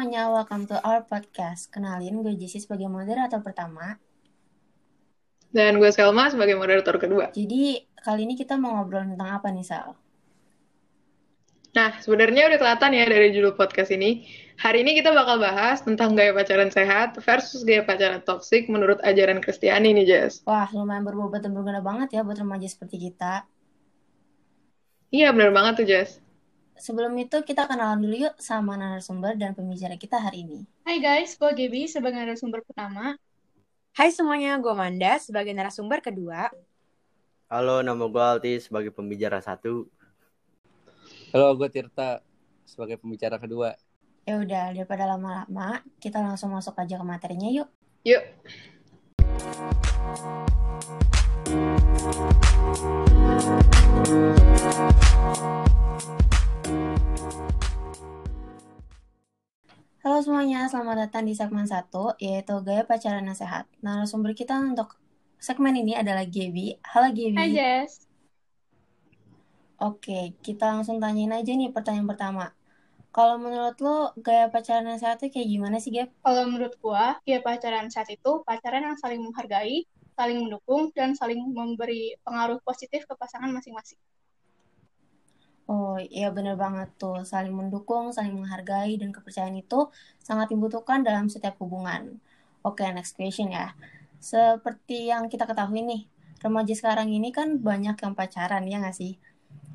semuanya, welcome to our podcast. Kenalin, gue Jessy sebagai moderator pertama. Dan gue Selma sebagai moderator kedua. Jadi, kali ini kita mau ngobrol tentang apa nih, Sal? Nah, sebenarnya udah kelihatan ya dari judul podcast ini. Hari ini kita bakal bahas tentang gaya pacaran sehat versus gaya pacaran toksik menurut ajaran Kristiani nih, Jess. Wah, lumayan berbobot dan berguna banget ya buat remaja seperti kita. Iya, bener banget tuh, Jess. Sebelum itu kita kenalan dulu yuk sama narasumber dan pembicara kita hari ini. Hai guys, gue Gaby sebagai narasumber pertama. Hai semuanya, gue Manda sebagai narasumber kedua. Halo, nama gue Alti sebagai pembicara satu. Halo, gue Tirta sebagai pembicara kedua. Ya udah, daripada lama-lama, kita langsung masuk aja ke materinya yuk. Yuk. Halo semuanya, selamat datang di segmen 1, yaitu Gaya Pacaran yang Sehat. Narasumber kita untuk segmen ini adalah Gaby. Halo Gaby. Hai Jess. Oke, kita langsung tanyain aja nih pertanyaan pertama. Kalau menurut lo, gaya pacaran yang sehat itu kayak gimana sih, Gap? Kalau menurut gue, gaya pacaran saat itu pacaran yang saling menghargai, saling mendukung, dan saling memberi pengaruh positif ke pasangan masing-masing. Oh iya bener banget tuh, saling mendukung, saling menghargai, dan kepercayaan itu sangat dibutuhkan dalam setiap hubungan. Oke, next question ya. Seperti yang kita ketahui nih, remaja sekarang ini kan banyak yang pacaran, ya nggak sih?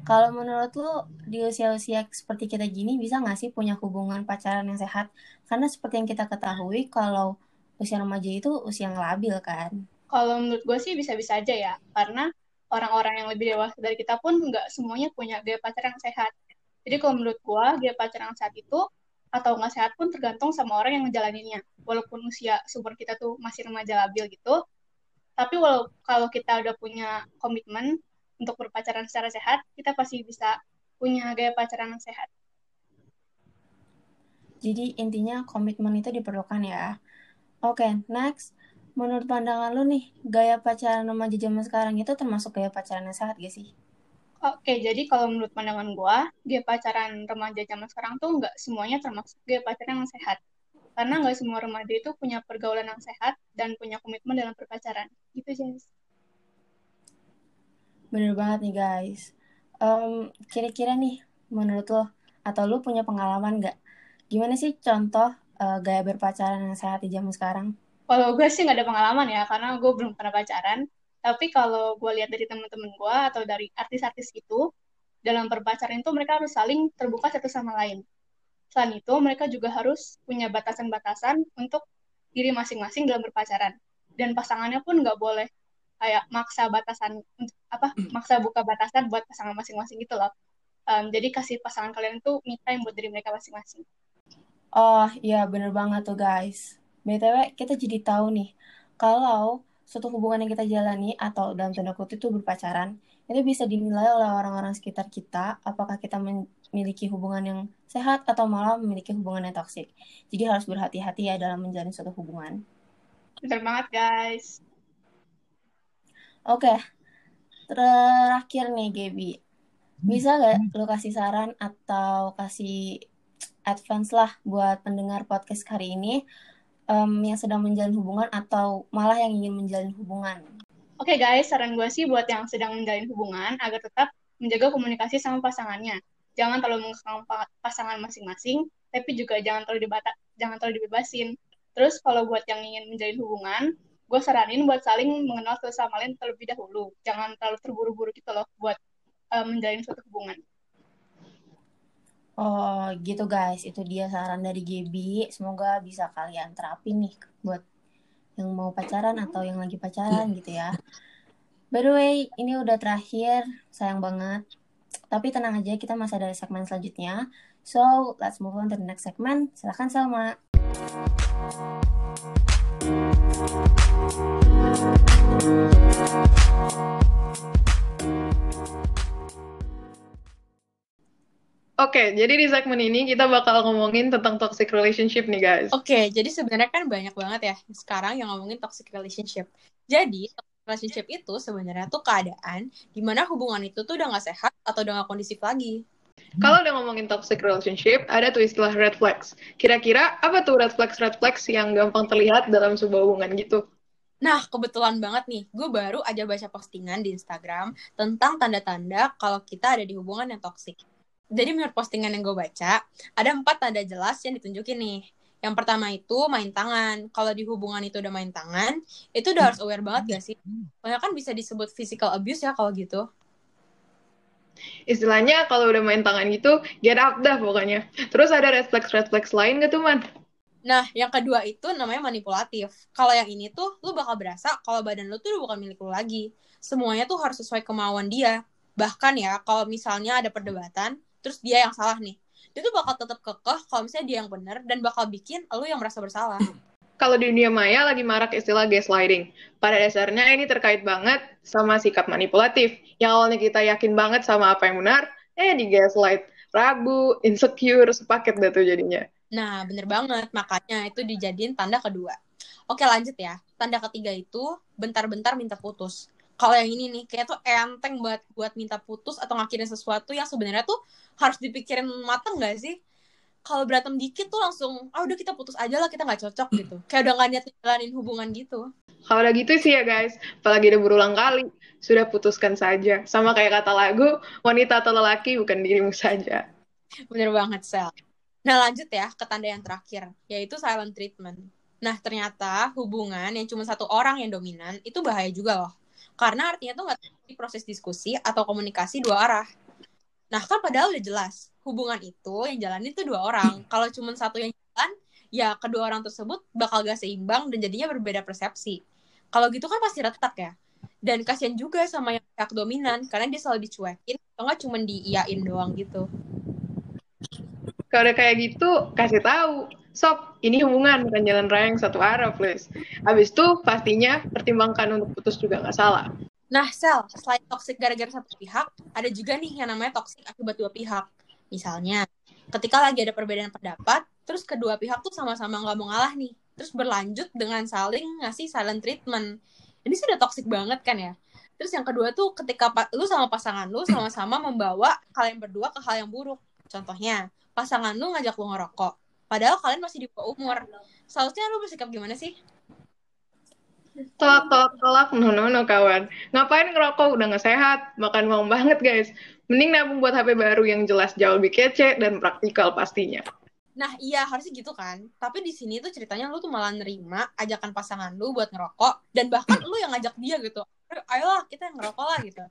Kalau menurut lo, di usia-usia seperti kita gini, bisa nggak sih punya hubungan pacaran yang sehat? Karena seperti yang kita ketahui, kalau usia remaja itu usia yang labil kan? Kalau menurut gue sih bisa-bisa aja ya, karena orang-orang yang lebih dewasa dari kita pun nggak semuanya punya gaya pacaran yang sehat. Jadi kalau menurut gue, gaya pacaran yang sehat itu atau nggak sehat pun tergantung sama orang yang ngejalaninnya. Walaupun usia sumber kita tuh masih remaja labil gitu, tapi walau kalau kita udah punya komitmen untuk berpacaran secara sehat, kita pasti bisa punya gaya pacaran yang sehat. Jadi intinya komitmen itu diperlukan ya. Oke, okay, next menurut pandangan lu nih, gaya pacaran remaja zaman sekarang itu termasuk gaya pacaran yang sehat gak sih? Oke, jadi kalau menurut pandangan gue, gaya pacaran remaja zaman sekarang tuh nggak semuanya termasuk gaya pacaran yang sehat. Karena nggak semua remaja itu punya pergaulan yang sehat dan punya komitmen dalam berpacaran. Gitu, Jens. Bener banget nih, guys. Um, kira-kira nih, menurut lo, atau lu punya pengalaman nggak? Gimana sih contoh uh, gaya berpacaran yang sehat di zaman sekarang? Kalau gue sih nggak ada pengalaman ya karena gue belum pernah pacaran. Tapi kalau gue lihat dari teman-teman gue atau dari artis-artis itu dalam berpacaran itu mereka harus saling terbuka satu sama lain. Selain itu mereka juga harus punya batasan-batasan untuk diri masing-masing dalam berpacaran. Dan pasangannya pun nggak boleh kayak maksa batasan apa maksa buka batasan buat pasangan masing-masing gitu loh. Um, jadi kasih pasangan kalian itu me time buat diri mereka masing-masing. Oh iya bener banget tuh guys BTW, kita jadi tahu nih, kalau suatu hubungan yang kita jalani atau dalam tanda kutip itu berpacaran, itu bisa dinilai oleh orang-orang sekitar kita, apakah kita memiliki hubungan yang sehat atau malah memiliki hubungan yang toksik. Jadi harus berhati-hati ya dalam menjalin suatu hubungan. Bener banget, guys. Oke, terakhir nih, Gaby. Bisa gak lo kasih saran atau kasih advance lah buat pendengar podcast hari ini um, yang sedang menjalin hubungan atau malah yang ingin menjalin hubungan? Oke okay guys, saran gue sih buat yang sedang menjalin hubungan agar tetap menjaga komunikasi sama pasangannya. Jangan terlalu mengekang pasangan masing-masing, tapi juga jangan terlalu dibata jangan terlalu dibebasin. Terus kalau buat yang ingin menjalin hubungan, gue saranin buat saling mengenal satu sama lain terlebih dahulu. Jangan terlalu terburu-buru gitu loh buat uh, menjalin suatu hubungan. Oh gitu guys, itu dia saran dari Gaby. Semoga bisa kalian terapin nih buat yang mau pacaran atau yang lagi pacaran gitu ya. By the way, ini udah terakhir, sayang banget. Tapi tenang aja, kita masih ada segmen selanjutnya. So, let's move on to the next segment. Silahkan Salma. Oke, jadi di segmen ini kita bakal ngomongin tentang toxic relationship nih guys. Oke, jadi sebenarnya kan banyak banget ya sekarang yang ngomongin toxic relationship. Jadi toxic relationship itu sebenarnya tuh keadaan di mana hubungan itu tuh udah gak sehat atau udah gak kondisif lagi. Kalau udah ngomongin toxic relationship, ada tuh istilah red flags. Kira-kira apa tuh red flags red flags yang gampang terlihat dalam sebuah hubungan gitu? Nah, kebetulan banget nih, gue baru aja baca postingan di Instagram tentang tanda-tanda kalau kita ada di hubungan yang toxic. Jadi menurut postingan yang gue baca, ada empat tanda jelas yang ditunjukin nih. Yang pertama itu main tangan. Kalau di hubungan itu udah main tangan, itu udah harus aware banget gak sih? Soalnya kan bisa disebut physical abuse ya kalau gitu. Istilahnya kalau udah main tangan gitu, get up dah pokoknya. Terus ada flags lain gak tuh man? Nah, yang kedua itu namanya manipulatif. Kalau yang ini tuh, lu bakal berasa kalau badan lu tuh udah bukan milik lu lagi. Semuanya tuh harus sesuai kemauan dia. Bahkan ya, kalau misalnya ada perdebatan, terus dia yang salah nih. Dia tuh bakal tetap kekeh kalau misalnya dia yang benar dan bakal bikin lu yang merasa bersalah. Kalau di dunia maya lagi marak istilah gaslighting. Pada dasarnya ini terkait banget sama sikap manipulatif. Yang awalnya kita yakin banget sama apa yang benar, eh di gaslight. Ragu, insecure, sepaket dah tuh jadinya. Nah, bener banget. Makanya itu dijadiin tanda kedua. Oke, lanjut ya. Tanda ketiga itu bentar-bentar minta putus. Kalau yang ini nih, kayak tuh enteng buat buat minta putus atau ngakhirin sesuatu yang sebenarnya tuh harus dipikirin mateng gak sih? Kalau berantem dikit tuh langsung, ah udah kita putus aja lah, kita nggak cocok gitu. Kayak udah gak niat jalanin hubungan gitu. Kalau udah gitu sih ya guys, apalagi udah berulang kali, sudah putuskan saja. Sama kayak kata lagu, wanita atau lelaki bukan dirimu saja. Bener banget, Sel. Nah, lanjut ya ke tanda yang terakhir, yaitu silent treatment. Nah, ternyata hubungan yang cuma satu orang yang dominan itu bahaya juga loh. Karena artinya tuh nggak terjadi proses diskusi atau komunikasi dua arah. Nah, kan padahal udah jelas, hubungan itu yang jalanin itu dua orang. Kalau cuma satu yang jalan, ya kedua orang tersebut bakal gak seimbang dan jadinya berbeda persepsi. Kalau gitu kan pasti retak ya. Dan kasihan juga sama yang pihak dominan, karena dia selalu dicuekin, atau nggak cuma diiyain doang gitu. Kalau udah kayak gitu, kasih tahu. Sob, ini hubungan bukan jalan raya yang satu arah, please. Habis itu, pastinya pertimbangkan untuk putus juga nggak salah. Nah, Sel, selain toxic gara-gara satu pihak, ada juga nih yang namanya toxic akibat dua pihak. Misalnya, ketika lagi ada perbedaan pendapat, terus kedua pihak tuh sama-sama nggak mau ngalah nih. Terus berlanjut dengan saling ngasih silent treatment. Ini sudah toxic banget kan ya? Terus yang kedua tuh ketika lu sama pasangan lu sama-sama membawa kalian berdua ke hal yang buruk. Contohnya, pasangan lu ngajak lu ngerokok. Padahal kalian masih di bawah umur. Seharusnya lu bersikap gimana sih? Tolak, tolak, tolak. No, no, no, kawan. Ngapain ngerokok? Udah nggak sehat. Makan uang banget, guys. Mending nabung buat HP baru yang jelas jauh lebih kece dan praktikal pastinya. Nah, iya harusnya gitu kan. Tapi di sini tuh ceritanya lu tuh malah nerima ajakan pasangan lu buat ngerokok dan bahkan lu yang ngajak dia gitu. Ayolah, kita yang ngerokok lah gitu.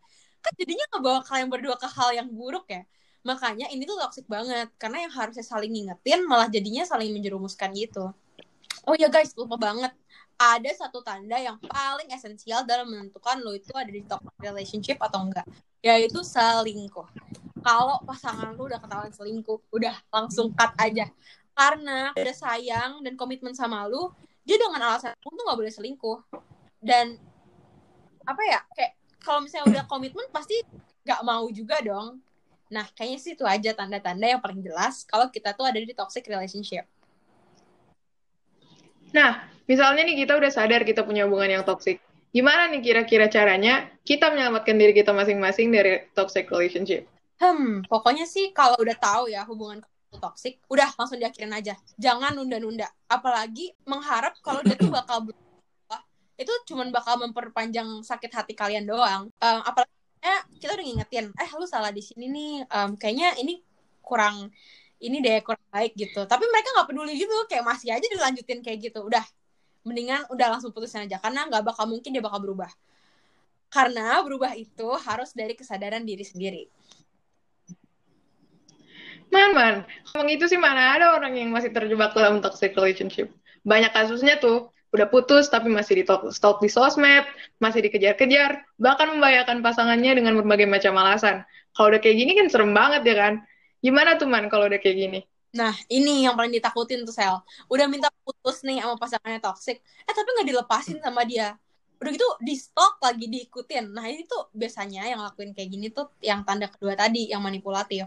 Kan jadinya ngebawa kalian berdua ke hal yang buruk ya. Makanya ini tuh toxic banget karena yang harusnya saling ngingetin malah jadinya saling menjerumuskan gitu. Oh ya guys, lupa banget. Ada satu tanda yang paling esensial dalam menentukan lo itu ada di toxic relationship atau enggak, yaitu selingkuh. Kalau pasangan lu udah ketahuan selingkuh, udah langsung cut aja. Karena udah sayang dan komitmen sama lu, dia dengan alasan lu tuh gak boleh selingkuh. Dan apa ya, kayak kalau misalnya udah komitmen pasti gak mau juga dong. Nah, kayaknya sih itu aja tanda-tanda yang paling jelas kalau kita tuh ada di toxic relationship. Nah, misalnya nih kita udah sadar kita punya hubungan yang toxic. Gimana nih kira-kira caranya kita menyelamatkan diri kita masing-masing dari toxic relationship? Hmm, pokoknya sih kalau udah tahu ya hubungan itu toxic, udah langsung diakhirin aja. Jangan nunda-nunda. Apalagi mengharap kalau dia tuh bakal berubah, itu cuman bakal memperpanjang sakit hati kalian doang. Um, apalagi eh, kita udah ngingetin, eh lu salah di sini nih, um, kayaknya ini kurang ini deh kurang baik gitu. Tapi mereka nggak peduli gitu, kayak masih aja dilanjutin kayak gitu. Udah, mendingan udah langsung putusin aja karena nggak bakal mungkin dia bakal berubah. Karena berubah itu harus dari kesadaran diri sendiri. Man, man, ngomong itu sih mana ada orang yang masih terjebak dalam toxic relationship. Banyak kasusnya tuh, udah putus tapi masih di stalk di sosmed, masih dikejar-kejar, bahkan membahayakan pasangannya dengan berbagai macam alasan. Kalau udah kayak gini kan serem banget ya kan? Gimana tuh man kalau udah kayak gini? Nah, ini yang paling ditakutin tuh Sel. Udah minta putus nih sama pasangannya toxic, eh tapi nggak dilepasin sama dia. Udah gitu di stok lagi diikutin. Nah, ini tuh biasanya yang lakuin kayak gini tuh yang tanda kedua tadi, yang manipulatif.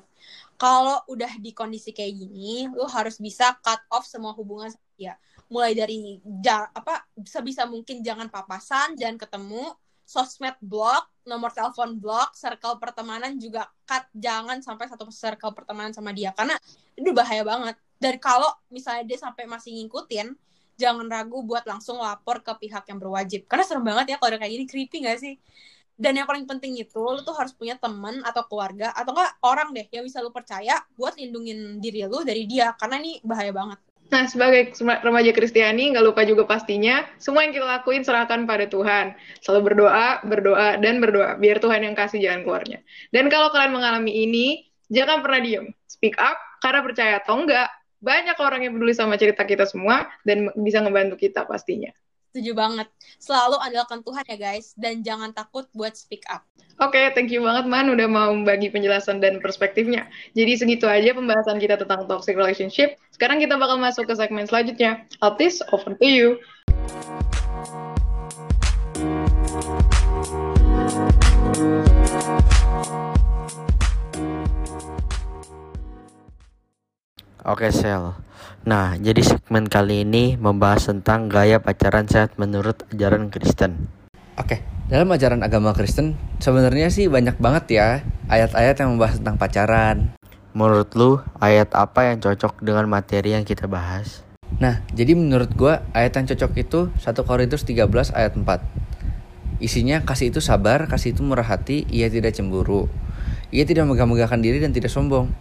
Kalau udah di kondisi kayak gini, lu harus bisa cut off semua hubungan dia. Mulai dari ja, apa sebisa mungkin jangan papasan, jangan ketemu, sosmed block, nomor telepon block, circle pertemanan juga cut. Jangan sampai satu circle pertemanan sama dia. Karena itu bahaya banget. Dan kalau misalnya dia sampai masih ngikutin, jangan ragu buat langsung lapor ke pihak yang berwajib. Karena serem banget ya kalau udah kayak gini, creepy gak sih? Dan yang paling penting itu, lu tuh harus punya teman atau keluarga, atau enggak orang deh yang bisa lu percaya buat lindungin diri lu dari dia. Karena ini bahaya banget. Nah, sebagai remaja Kristiani, nggak lupa juga pastinya, semua yang kita lakuin serahkan pada Tuhan. Selalu berdoa, berdoa, dan berdoa, biar Tuhan yang kasih jalan keluarnya. Dan kalau kalian mengalami ini, jangan pernah diem. Speak up, karena percaya atau enggak, banyak orang yang peduli sama cerita kita semua, dan bisa ngebantu kita pastinya. Setuju banget. Selalu andalkan Tuhan ya guys, dan jangan takut buat speak up. Oke, okay, thank you banget Man udah mau membagi penjelasan dan perspektifnya. Jadi segitu aja pembahasan kita tentang toxic relationship. Sekarang kita bakal masuk ke segmen selanjutnya. Altis, over to you. Oke, Sel. Nah, jadi segmen kali ini membahas tentang gaya pacaran sehat menurut ajaran Kristen. Oke, dalam ajaran agama Kristen sebenarnya sih banyak banget ya ayat-ayat yang membahas tentang pacaran. Menurut lu, ayat apa yang cocok dengan materi yang kita bahas? Nah, jadi menurut gua ayat yang cocok itu 1 Korintus 13 ayat 4. Isinya kasih itu sabar, kasih itu murah hati, ia tidak cemburu. Ia tidak megah-megahkan diri dan tidak sombong.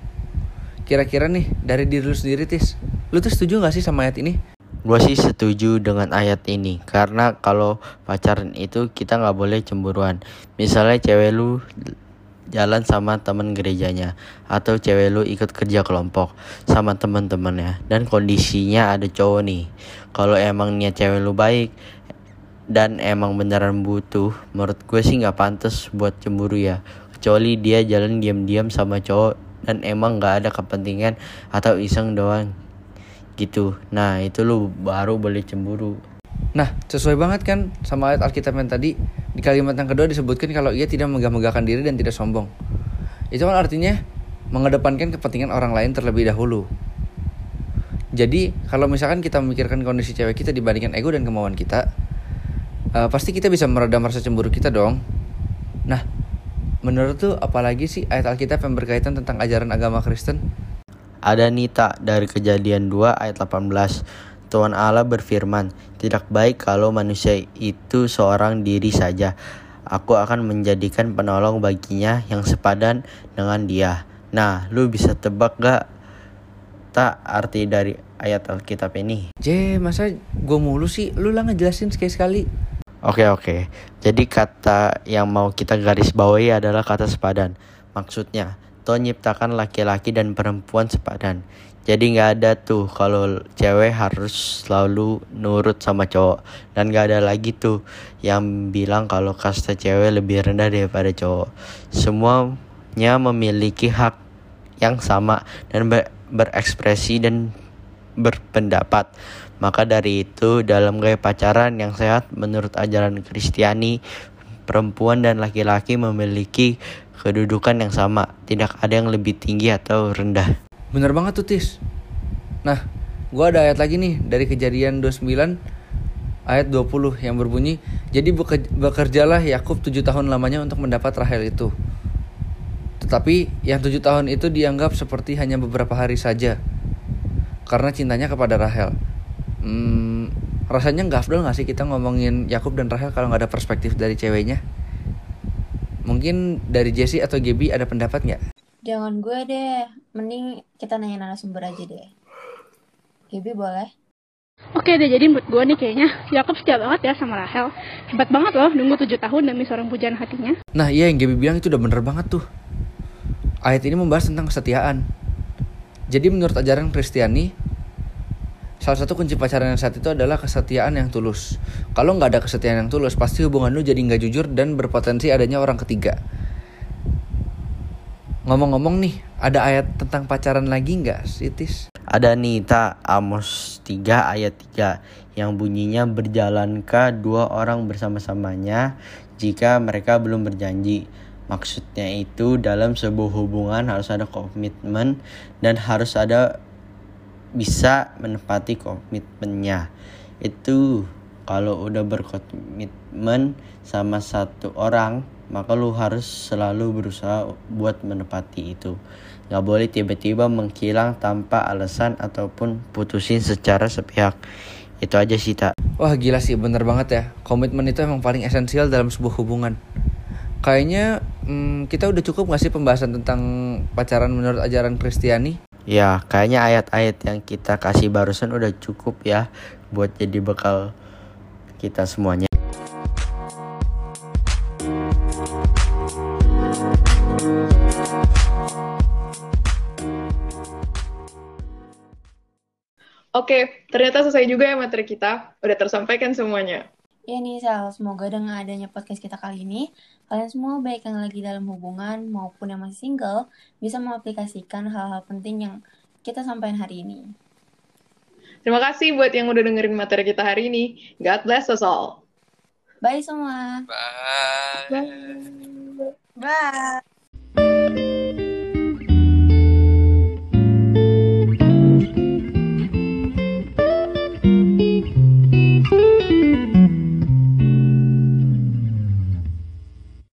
Kira-kira nih, dari diri lu sendiri, Tis, lu tuh setuju gak sih sama ayat ini? Gue sih setuju dengan ayat ini karena kalau pacaran itu kita nggak boleh cemburuan. Misalnya cewek lu jalan sama temen gerejanya atau cewek lu ikut kerja kelompok sama temen-temennya dan kondisinya ada cowok nih. Kalau emang niat cewek lu baik dan emang beneran butuh, menurut gue sih nggak pantas buat cemburu ya. Kecuali dia jalan diam-diam sama cowok dan emang nggak ada kepentingan atau iseng doang gitu. Nah, itu lu baru boleh cemburu. Nah, sesuai banget kan sama ayat Alkitab yang tadi di kalimat yang kedua disebutkan kalau ia tidak megah-megahkan diri dan tidak sombong. Itu kan artinya mengedepankan kepentingan orang lain terlebih dahulu. Jadi, kalau misalkan kita memikirkan kondisi cewek kita dibandingkan ego dan kemauan kita, uh, pasti kita bisa meredam rasa cemburu kita dong. Nah, menurut tuh apalagi sih ayat Alkitab yang berkaitan tentang ajaran agama Kristen? Ada Nita dari kejadian 2 ayat 18. Tuhan Allah berfirman, tidak baik kalau manusia itu seorang diri saja. Aku akan menjadikan penolong baginya yang sepadan dengan dia. Nah, lu bisa tebak gak tak arti dari ayat Alkitab ini? J, masa gue mulu sih? Lu lah ngejelasin sekali-sekali. Oke oke, jadi kata yang mau kita garis bawahi adalah kata sepadan. Maksudnya, Tuhan nyiptakan laki-laki dan perempuan sepadan. Jadi nggak ada tuh kalau cewek harus selalu nurut sama cowok dan nggak ada lagi tuh yang bilang kalau kasta cewek lebih rendah daripada cowok. Semuanya memiliki hak yang sama dan ber berekspresi dan berpendapat. Maka dari itu dalam gaya pacaran yang sehat menurut ajaran Kristiani perempuan dan laki-laki memiliki kedudukan yang sama, tidak ada yang lebih tinggi atau rendah. Bener banget tuh Tis. Nah, gua ada ayat lagi nih dari kejadian 29 ayat 20 yang berbunyi, jadi bekerjalah Yakub tujuh tahun lamanya untuk mendapat Rahel itu. Tetapi yang tujuh tahun itu dianggap seperti hanya beberapa hari saja karena cintanya kepada Rahel. Hmm, rasanya nggak afdol nggak sih kita ngomongin Yakub dan Rahel kalau nggak ada perspektif dari ceweknya? Mungkin dari Jesse atau Gaby ada pendapat nggak? Jangan gue deh, mending kita nanya narasumber aja deh. Gaby boleh? Oke deh, jadi menurut gue nih kayaknya Yakob setia banget ya sama Rahel. Hebat banget loh, nunggu tujuh tahun demi seorang pujaan hatinya. Nah iya yang Gaby bilang itu udah bener banget tuh. Ayat ini membahas tentang kesetiaan. Jadi menurut ajaran Kristiani, salah satu kunci pacaran yang saat itu adalah kesetiaan yang tulus. Kalau nggak ada kesetiaan yang tulus, pasti hubungan lu jadi nggak jujur dan berpotensi adanya orang ketiga. Ngomong-ngomong nih, ada ayat tentang pacaran lagi nggak, Sitis? Ada nih, tak Amos 3 ayat 3 yang bunyinya berjalankah dua orang bersama-samanya jika mereka belum berjanji. Maksudnya itu dalam sebuah hubungan harus ada komitmen dan harus ada bisa menepati komitmennya. Itu Kalau udah berkomitmen sama satu orang, maka lu harus selalu berusaha buat menepati itu. Gak boleh tiba-tiba menghilang tanpa alasan ataupun putusin secara sepihak. Itu aja sih tak. Wah gila sih bener banget ya Komitmen itu emang paling esensial dalam sebuah hubungan Kayaknya hmm, kita udah cukup gak sih pembahasan tentang pacaran menurut ajaran Kristiani? Ya, kayaknya ayat-ayat yang kita kasih barusan udah cukup ya buat jadi bekal kita semuanya. Oke, ternyata selesai juga ya materi kita. Udah tersampaikan semuanya. Ya nih Sal, semoga dengan adanya podcast kita kali ini, kalian semua baik yang lagi dalam hubungan maupun yang masih single, bisa mengaplikasikan hal-hal penting yang kita sampaikan hari ini. Terima kasih buat yang udah dengerin materi kita hari ini. God bless us all. Bye semua. Bye. Bye.